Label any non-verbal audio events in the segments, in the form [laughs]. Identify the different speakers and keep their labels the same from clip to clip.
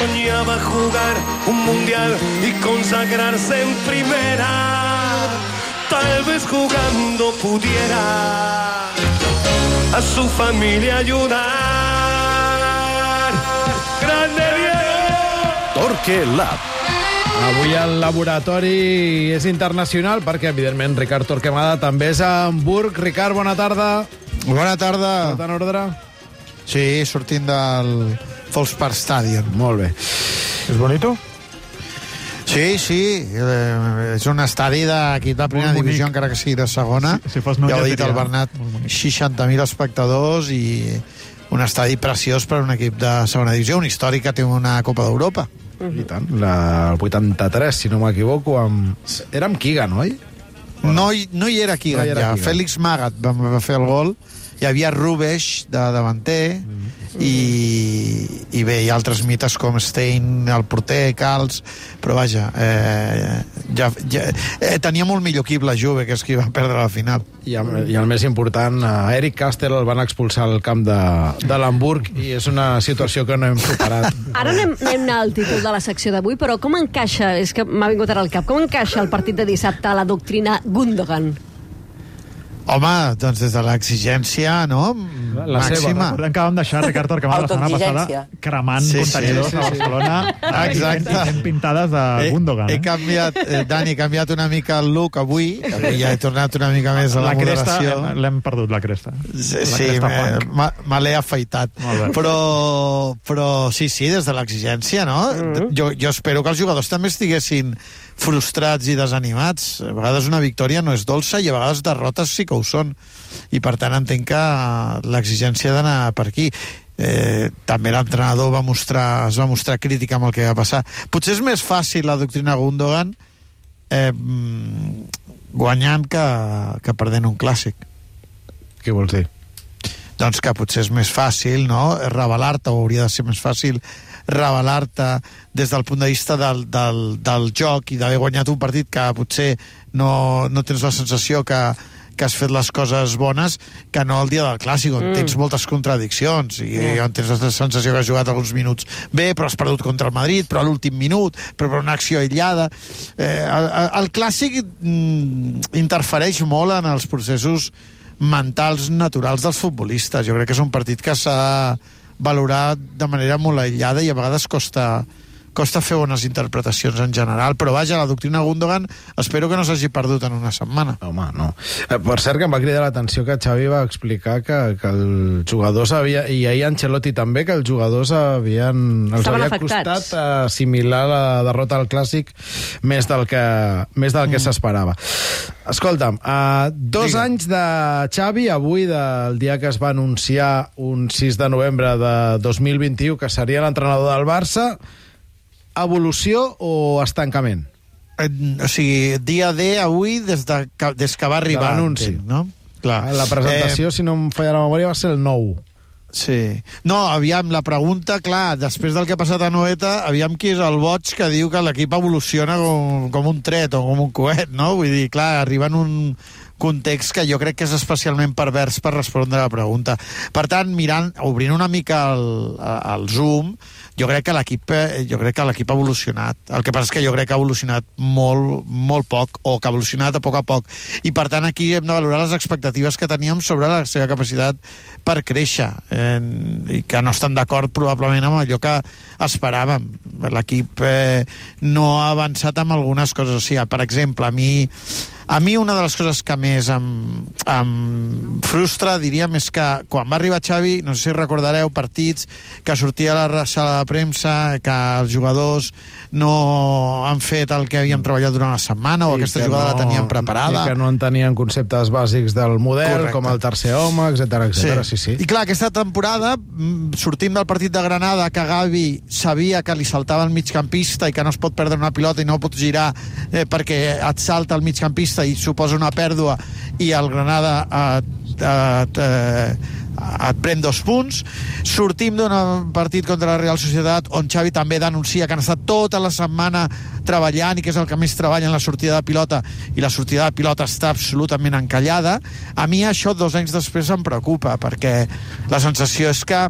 Speaker 1: soñaba jugar un mundial y consagrarse en primera. Tal vez jugando pudiera a su familia ayudar. ¡Grande Diego!
Speaker 2: Torque Lab.
Speaker 3: Avui el laboratori és internacional perquè, evidentment, Ricard Torquemada també és a Hamburg. Ricard, bona tarda.
Speaker 4: Bona tarda.
Speaker 3: Tot en ordre?
Speaker 4: Sí, sortint del Volkspark Stadion.
Speaker 3: Molt bé.
Speaker 5: ¿Es bonito?
Speaker 4: Sí, sí, eh, és un estadi d'equip de primera divisió, encara que sigui de segona.
Speaker 5: Si- si fos nou
Speaker 4: ja ho ha dit el Bernat,
Speaker 5: molt bonic.
Speaker 4: 60.000 espectadors i un estadi preciós per a un equip de segona divisió, un històric que té una Copa d'Europa.
Speaker 3: I tant. La, el 83, si no m'equivoco, amb... Era amb Keegan, oi?
Speaker 4: No, no hi era aquí,
Speaker 3: No hi era
Speaker 4: ja.
Speaker 3: Keegan.
Speaker 4: Fèlix Magath va, va fer el gol. Hi havia Rubeix, de davanter, i, i bé, hi ha altres mites com Stein, el porter, Cals, però vaja, eh, ja, ja, eh, tenia molt millor equip la Juve, que és qui va perdre la final.
Speaker 3: I, el- I el més important, a Eric Castell el van expulsar al camp de, de l'Hamburg i és una situació que no hem superat. [laughs]
Speaker 6: Ara anem, anem al títol de la secció d'avui, però com encaixa, és que m'ha vingut ara al cap, com encaixa el partit de dissabte a la doctrina Gundogan?
Speaker 4: Home, doncs des de l'exigència, no?
Speaker 3: La- la seva,
Speaker 4: Màxima.
Speaker 5: Recordem que vam deixar Ricard Torquemada la setmana passada cremant
Speaker 4: Sí, sí,
Speaker 5: contenidors
Speaker 4: sí,
Speaker 5: a
Speaker 4: sí.
Speaker 5: Barcelona
Speaker 4: Exacte.
Speaker 5: fent, fent pintades de
Speaker 4: He,
Speaker 5: Gundogan.
Speaker 4: he
Speaker 5: Eh?
Speaker 4: canviat, eh, Dani, he canviat una mica el look avui, avui ja he tornat una mica més a la,
Speaker 5: La cresta,
Speaker 4: moderació.
Speaker 5: l'hem perdut, la cresta.
Speaker 4: Sí,
Speaker 5: La
Speaker 4: sí
Speaker 5: cresta
Speaker 4: me,
Speaker 5: punk.
Speaker 4: me, l'he
Speaker 5: bé.
Speaker 4: Però, però sí, sí, des de l'exigència, no? Mm -hmm. jo, jo espero que els jugadors també estiguessin frustrats i desanimats. A vegades una victòria no és dolça i a vegades derrotes sí que ho són. I per tant entenc que l'exigència ha d'anar per aquí. Eh, també l'entrenador va mostrar, es va mostrar crítica amb el que va passar. Potser és més fàcil la doctrina Gundogan eh, mm, guanyant que, que perdent un clàssic
Speaker 3: Què vols dir?
Speaker 4: doncs que potser és més fàcil no? revelar-te, hauria de ser més fàcil revelar-te des del punt de vista del, del, del joc i d'haver guanyat un partit que potser no, no tens la sensació que, que has fet les coses bones que no el dia del clàssic on mm. tens moltes contradiccions i mm. on tens la sensació que has jugat alguns minuts bé però has perdut contra el Madrid però a l'últim minut, però per una acció aïllada eh, el, el clàssic mm, interfereix molt en els processos mentals naturals dels futbolistes. Jo crec que és un partit que s'ha valorat de manera molt aïllada i a vegades costa, costa fer bones interpretacions en general, però vaja, la doctrina Gundogan espero que no s'hagi perdut en una setmana.
Speaker 3: Home, no. Eh, Per cert, que em va cridar l'atenció que Xavi va explicar que, que els jugadors havia, i ahir Ancelotti també, que els jugadors havien, els
Speaker 6: Estaven
Speaker 3: havia
Speaker 6: afectats.
Speaker 3: costat assimilar la derrota al Clàssic més del que, més del que
Speaker 4: Mm.
Speaker 3: s'esperava. Escolta'm, uh, dos
Speaker 4: Digue.
Speaker 3: anys de Xavi, avui, del dia que es va anunciar un 6 de novembre de 2021 que seria l'entrenador del Barça, evolució o estancament?
Speaker 4: Eh, O sigui, dia D avui des, de, des que va arribar.
Speaker 3: l'anunci.
Speaker 4: entenc, No? Clar.
Speaker 3: La presentació,
Speaker 4: Eh,
Speaker 3: si no em falla la memòria, va ser el 9.
Speaker 4: Sí. No, aviam, la pregunta, clar, després del que ha passat a Noeta, aviam qui és el boig que diu que l'equip evoluciona com, com un tret o com un coet, no? Vull dir, clar, arriba en un context que jo crec que és especialment pervers per respondre a la pregunta. Per tant, mirant, obrint una mica el, el zoom, jo crec que l'equip eh, jo crec que l'equip ha evolucionat. El que passa és que jo crec que ha evolucionat molt, molt poc, o que ha evolucionat a poc a poc. I per tant aquí hem de valorar les expectatives que teníem sobre la seva capacitat per créixer eh, i que no estan d'acord probablement amb allò que esperàvem. L'equip eh, no ha avançat amb algunes coses. O sigui, per exemple, a mi a mi una de les coses que més em, em frustra, diríem, és que quan va arribar Xavi, no sé si recordareu partits que sortia a la sala de premsa, que els jugadors no han fet el que havien treballat durant la setmana o
Speaker 3: I
Speaker 4: aquesta
Speaker 3: que
Speaker 4: jugada la tenien preparada.
Speaker 3: I que no en tenien conceptes bàsics del model,
Speaker 4: Correcte.
Speaker 3: com el tercer home, etc etc. Sí, sí.
Speaker 4: I clar, aquesta temporada, mm, sortim del partit de Granada, que Gavi sabia que li saltava el migcampista i que no es pot perdre una pilota i no pots girar eh, perquè et salta el migcampista i suposa una pèrdua i el Granada et, et, eh, et pren dos punts. Sortim d'un partit contra la Real Societat on Xavi també denuncia que han estat tota la setmana treballant i que és el que més treballa en la sortida de pilota i la sortida de pilota està absolutament encallada. A mi això dos anys després em preocupa perquè la sensació és que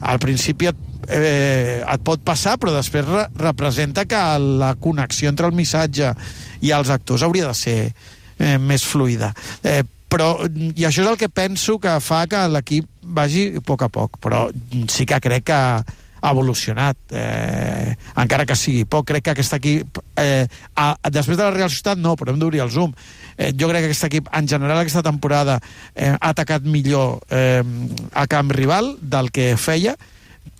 Speaker 4: al principi et, eh, et pot passar, però després re representa que la connexió entre el missatge i els actors hauria de ser eh, més fluida. Eh, però, I això és el que penso que fa que l'equip vagi a poc a poc, però sí que crec que ha evolucionat, eh, encara que sigui poc. Crec que aquest equip, eh, a, després de la Real Societat, no, però hem d'obrir el zoom. Eh, jo crec que aquest equip, en general, aquesta temporada eh, ha atacat millor eh, a camp rival del que feia,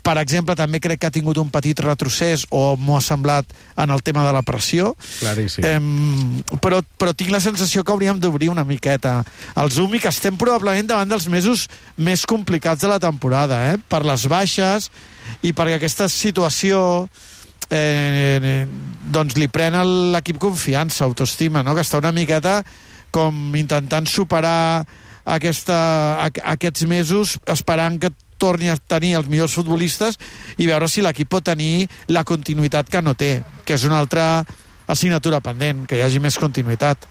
Speaker 4: per exemple, també crec que ha tingut un petit retrocés, o m'ho ha semblat, en el tema de la pressió.
Speaker 3: Claríssim.
Speaker 4: Eh, però, però tinc la sensació que hauríem d'obrir una miqueta el zoom i que estem probablement davant dels mesos més complicats de la temporada, eh? per les baixes i perquè aquesta situació eh, doncs li pren a l'equip confiança, autoestima, no? que està una miqueta com intentant superar aquesta, aquests mesos esperant que torni a tenir els millors futbolistes i veure si l'equip pot tenir la continuïtat que no té, que és una altra assignatura pendent, que hi hagi més continuïtat.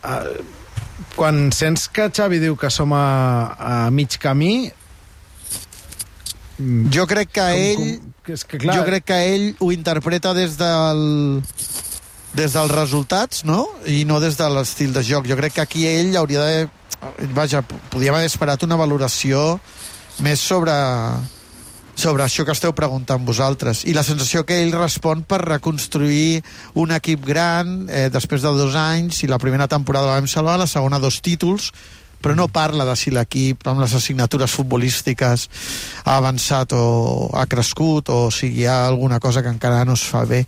Speaker 3: Uh, quan sents que Xavi diu que som a, a mig camí...
Speaker 4: Jo crec que com, ell... Com, que és que, clar... Jo crec que ell ho interpreta des del des dels resultats, no? I no des de l'estil de joc. Jo crec que aquí ell hauria de... Vaja, podíem haver esperat una valoració més sobre, sobre això que esteu preguntant vosaltres. I la sensació que ell respon per reconstruir un equip gran eh, després de dos anys i la primera temporada vam salvar, la segona dos títols, però no parla de si l'equip amb les assignatures futbolístiques ha avançat o ha crescut o si hi ha alguna cosa que encara no es fa bé.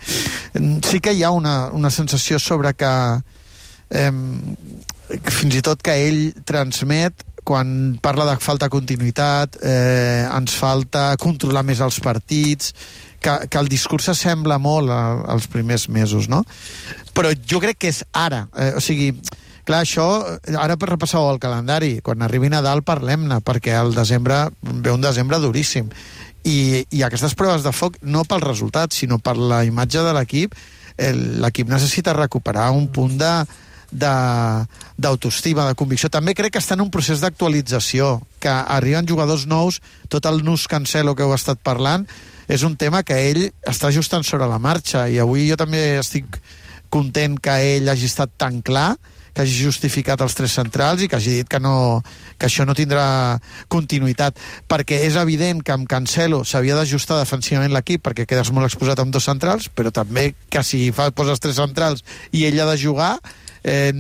Speaker 4: Sí que hi ha una, una sensació sobre que eh, fins i tot que ell transmet quan parla de falta continuïtat, eh, ens falta controlar més els partits, que, que el discurs sembla molt als primers mesos, no? Però jo crec que és ara. Eh, o sigui, clar, això, ara per repassar el calendari, quan arribi Nadal parlem-ne, perquè el desembre ve un desembre duríssim. I, I aquestes proves de foc, no pel resultat, sinó per la imatge de l'equip, l'equip necessita recuperar un punt de, d'autoestima, de, de convicció. També crec que està en un procés d'actualització, que arriben jugadors nous, tot el nus cancelo que heu estat parlant, és un tema que ell està ajustant sobre la marxa, i avui jo també estic content que ell hagi estat tan clar, que hagi justificat els tres centrals i que hagi dit que, no, que això no tindrà continuïtat, perquè és evident que amb Cancelo s'havia d'ajustar defensivament l'equip perquè quedes molt exposat amb dos centrals, però també que si fa, poses tres centrals i ell ha de jugar, eh,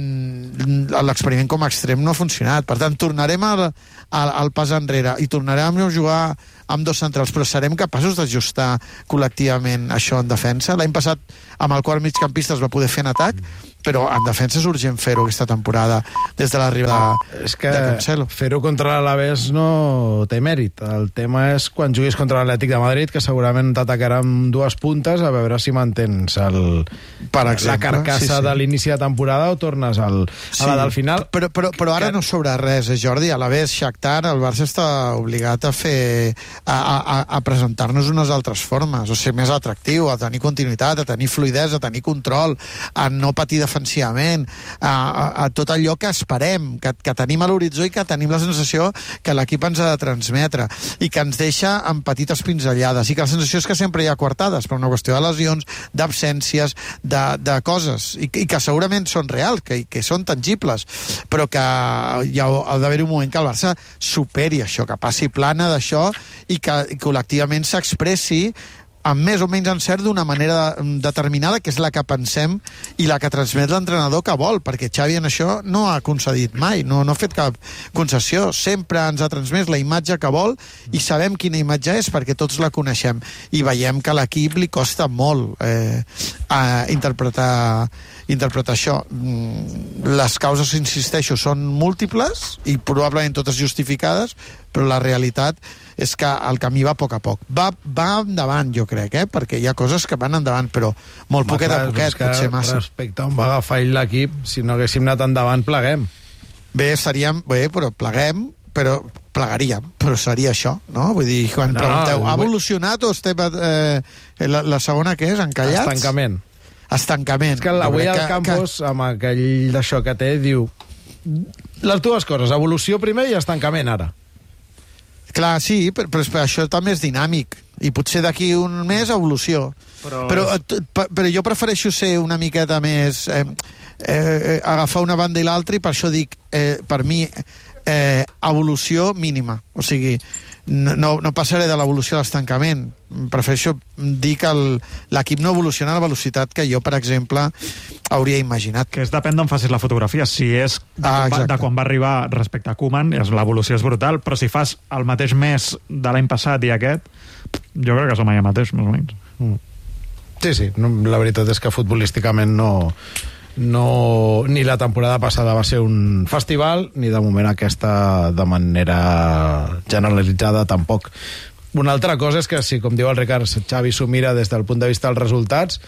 Speaker 4: l'experiment com a extrem no ha funcionat. Per tant, tornarem al, al, al pas enrere i tornarem a jugar amb dos centrals, però serem capaços d'ajustar col·lectivament això en defensa. L'any passat, amb el quart migcampista es va poder fer en atac, però en defensa és urgent fer-ho aquesta temporada des de l'arribada
Speaker 3: és que
Speaker 4: de Cancelo.
Speaker 3: fer-ho contra l'Alavés no té mèrit. El tema és quan juguis contra l'Atlètic de Madrid, que segurament t'atacarà amb dues puntes, a veure si mantens el,
Speaker 4: per exemple,
Speaker 3: la carcassa sí, sí. de l'inici de temporada o tornes al,
Speaker 4: sí,
Speaker 3: a la del final.
Speaker 4: Però, però, però ara que... no sobre res, eh, Jordi. A l'Alavés, Shakhtar, el Barça està obligat a fer a, a, a presentar-nos unes altres formes, o ser més atractiu, a tenir continuïtat, a tenir fluidesa, a tenir control, a no patir de defensivament, a, a, a tot allò que esperem, que, que tenim a l'horitzó i que tenim la sensació que l'equip ens ha de transmetre i que ens deixa amb petites pinzellades. I que la sensació és que sempre hi ha quartades per una qüestió de lesions, d'absències, de, de coses i, i que segurament són reals, que, que són tangibles, però que hi ha, ha d'haver un moment que el Barça superi això, que passi plana d'això i que col·lectivament s'expressi amb més o menys encert d'una manera determinada, que és la que pensem i la que transmet l'entrenador que vol, perquè Xavi en això no ha concedit mai, no, no ha fet cap concessió, sempre ens ha transmès la imatge que vol i sabem quina imatge és perquè tots la coneixem i veiem que a l'equip li costa molt eh, a interpretar interpretar això. Mm, les causes, insisteixo, són múltiples i probablement totes justificades, però la realitat és que el camí va a poc a poc. Va, va endavant, jo crec, eh? perquè hi ha coses que van endavant, però molt poquet a poquet, potser massa.
Speaker 3: Respecte on va agafar ell l'equip, si no haguéssim anat endavant, pleguem.
Speaker 4: Bé, seríem... Bé, però pleguem, però plegaríem, però seria això, no? Vull dir, quan no, pregunteu, ha evolucionat o estem... Eh, la, la segona què és? Encallats?
Speaker 3: Estancament.
Speaker 4: Estancament.
Speaker 3: És que l'avui al Campos, que... amb aquell d'això que té, diu les dues coses, evolució primer i estancament ara
Speaker 4: Clar, sí, però, però, això també és dinàmic. I potser d'aquí un mes evolució.
Speaker 5: Però
Speaker 4: Però,
Speaker 5: és-
Speaker 4: però, jo prefereixo ser una miqueta més... Eh, eh, agafar una banda i l'altra i per això dic, eh, per mi, eh, evolució mínima. O sigui, no, no, passaré de l'evolució a l'estancament. Prefereixo dir que l'equip no evoluciona a la velocitat que jo, per exemple, hauria imaginat.
Speaker 5: Que és depèn d'on facis la fotografia. Si és de,
Speaker 4: Ah,
Speaker 5: quan va,
Speaker 4: exacte.
Speaker 5: de quan va arribar respecte a Koeman, és- l'evolució és brutal, però si fas el mateix mes de l'any passat i aquest, jo crec que som allà mateix, més o menys.
Speaker 3: Sí, sí, no, la veritat és que futbolísticament no, no, ni la temporada passada va ser un festival, ni de moment aquesta de manera generalitzada tampoc. Una altra cosa és que, si, com diu el Ricard, Xavi s'ho mira des del punt de vista dels resultats,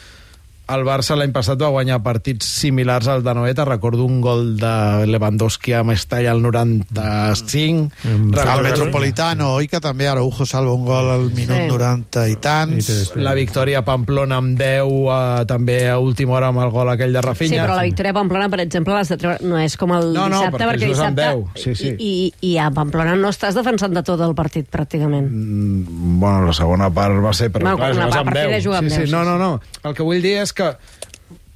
Speaker 3: el Barça l'any passat va guanyar partits similars al de Noeta. Recordo un gol de Lewandowski a Mestalla al 95.
Speaker 4: Al
Speaker 3: Recordo-
Speaker 4: Metropolitano, oi que també Araujo salva un gol al minut
Speaker 6: Sí.
Speaker 4: 90 i tants.
Speaker 3: La victòria a Pamplona amb 10, eh, també a última hora amb el gol aquell de Rafinha.
Speaker 6: Sí, però la victòria a Pamplona, per exemple, l'has de treure... No és com el
Speaker 3: No, no,
Speaker 6: dissabte,
Speaker 3: perquè
Speaker 6: perquè dissabte...
Speaker 3: 10, sí, sí.
Speaker 6: I, i, I a Pamplona no estàs defensant de tot el partit, pràcticament.
Speaker 3: Mm, Bueno, la segona part va ser... Però,
Speaker 6: Bueno,
Speaker 3: clar,
Speaker 6: una part
Speaker 3: amb
Speaker 6: partida
Speaker 3: 10.
Speaker 6: juga amb
Speaker 3: sí,
Speaker 6: 10,
Speaker 3: sí, no, no, no. El que vull dir és que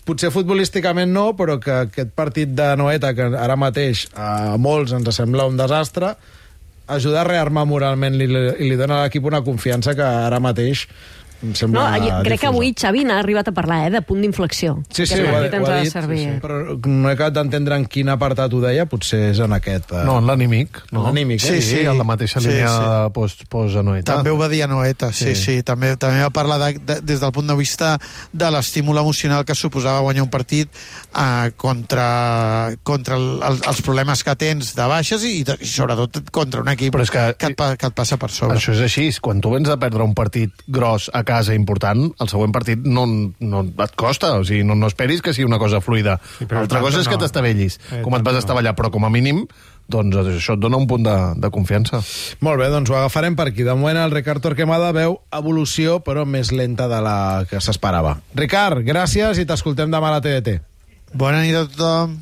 Speaker 3: potser futbolísticament no, però que aquest partit de Noeta, que ara mateix a molts ens sembla un desastre, ajuda a rearmar moralment i li, li dona a l'equip una confiança que ara mateix em
Speaker 6: No,
Speaker 3: sembla
Speaker 6: jo crec que
Speaker 3: difusa.
Speaker 6: avui Xavi n'ha arribat a parlar, eh, de punt d'inflexió.
Speaker 3: Sí, sí, ho ha, ho ha dit,
Speaker 6: servir.
Speaker 3: sí, sí. però no he acabat d'entendre en quin apartat ho deia, potser és en aquest. eh,
Speaker 2: No, en l'anímic. No?
Speaker 3: L'anímic,
Speaker 4: Sí,
Speaker 3: eh?
Speaker 4: sí.
Speaker 2: en la mateixa
Speaker 4: Sí,
Speaker 2: línia
Speaker 4: sí.
Speaker 2: de post, post Anoeta.
Speaker 4: També ho va dir a Noeta, sí, sí.
Speaker 2: Sí.
Speaker 4: sí. També, també va parlar de, de, des del punt de vista de l'estímul emocional que suposava guanyar un partit eh, contra, contra el, el, els problemes que tens de baixes i, i sobretot contra un equip
Speaker 2: Però és que-
Speaker 4: que, et, que et passa per sobre.
Speaker 2: Això és així. Quan tu vens de perdre un partit gros a casa important, el següent partit no, no et costa. O sigui, no, no esperis que sigui una cosa fluida.
Speaker 5: Sí, però
Speaker 2: Altra
Speaker 5: tant
Speaker 2: cosa és que
Speaker 5: no.
Speaker 2: t'estavellis,
Speaker 5: Eh,
Speaker 2: com et vas
Speaker 5: no.
Speaker 2: estavellar, però com a mínim doncs això et dona un punt de, de confiança.
Speaker 3: Molt bé, doncs ho agafarem per aquí. De moment el Ricard Torquemada veu evolució, però més lenta de la que s'esperava. Ricard, gràcies i t'escoltem demà a la TDT.
Speaker 4: Bona nit a tothom.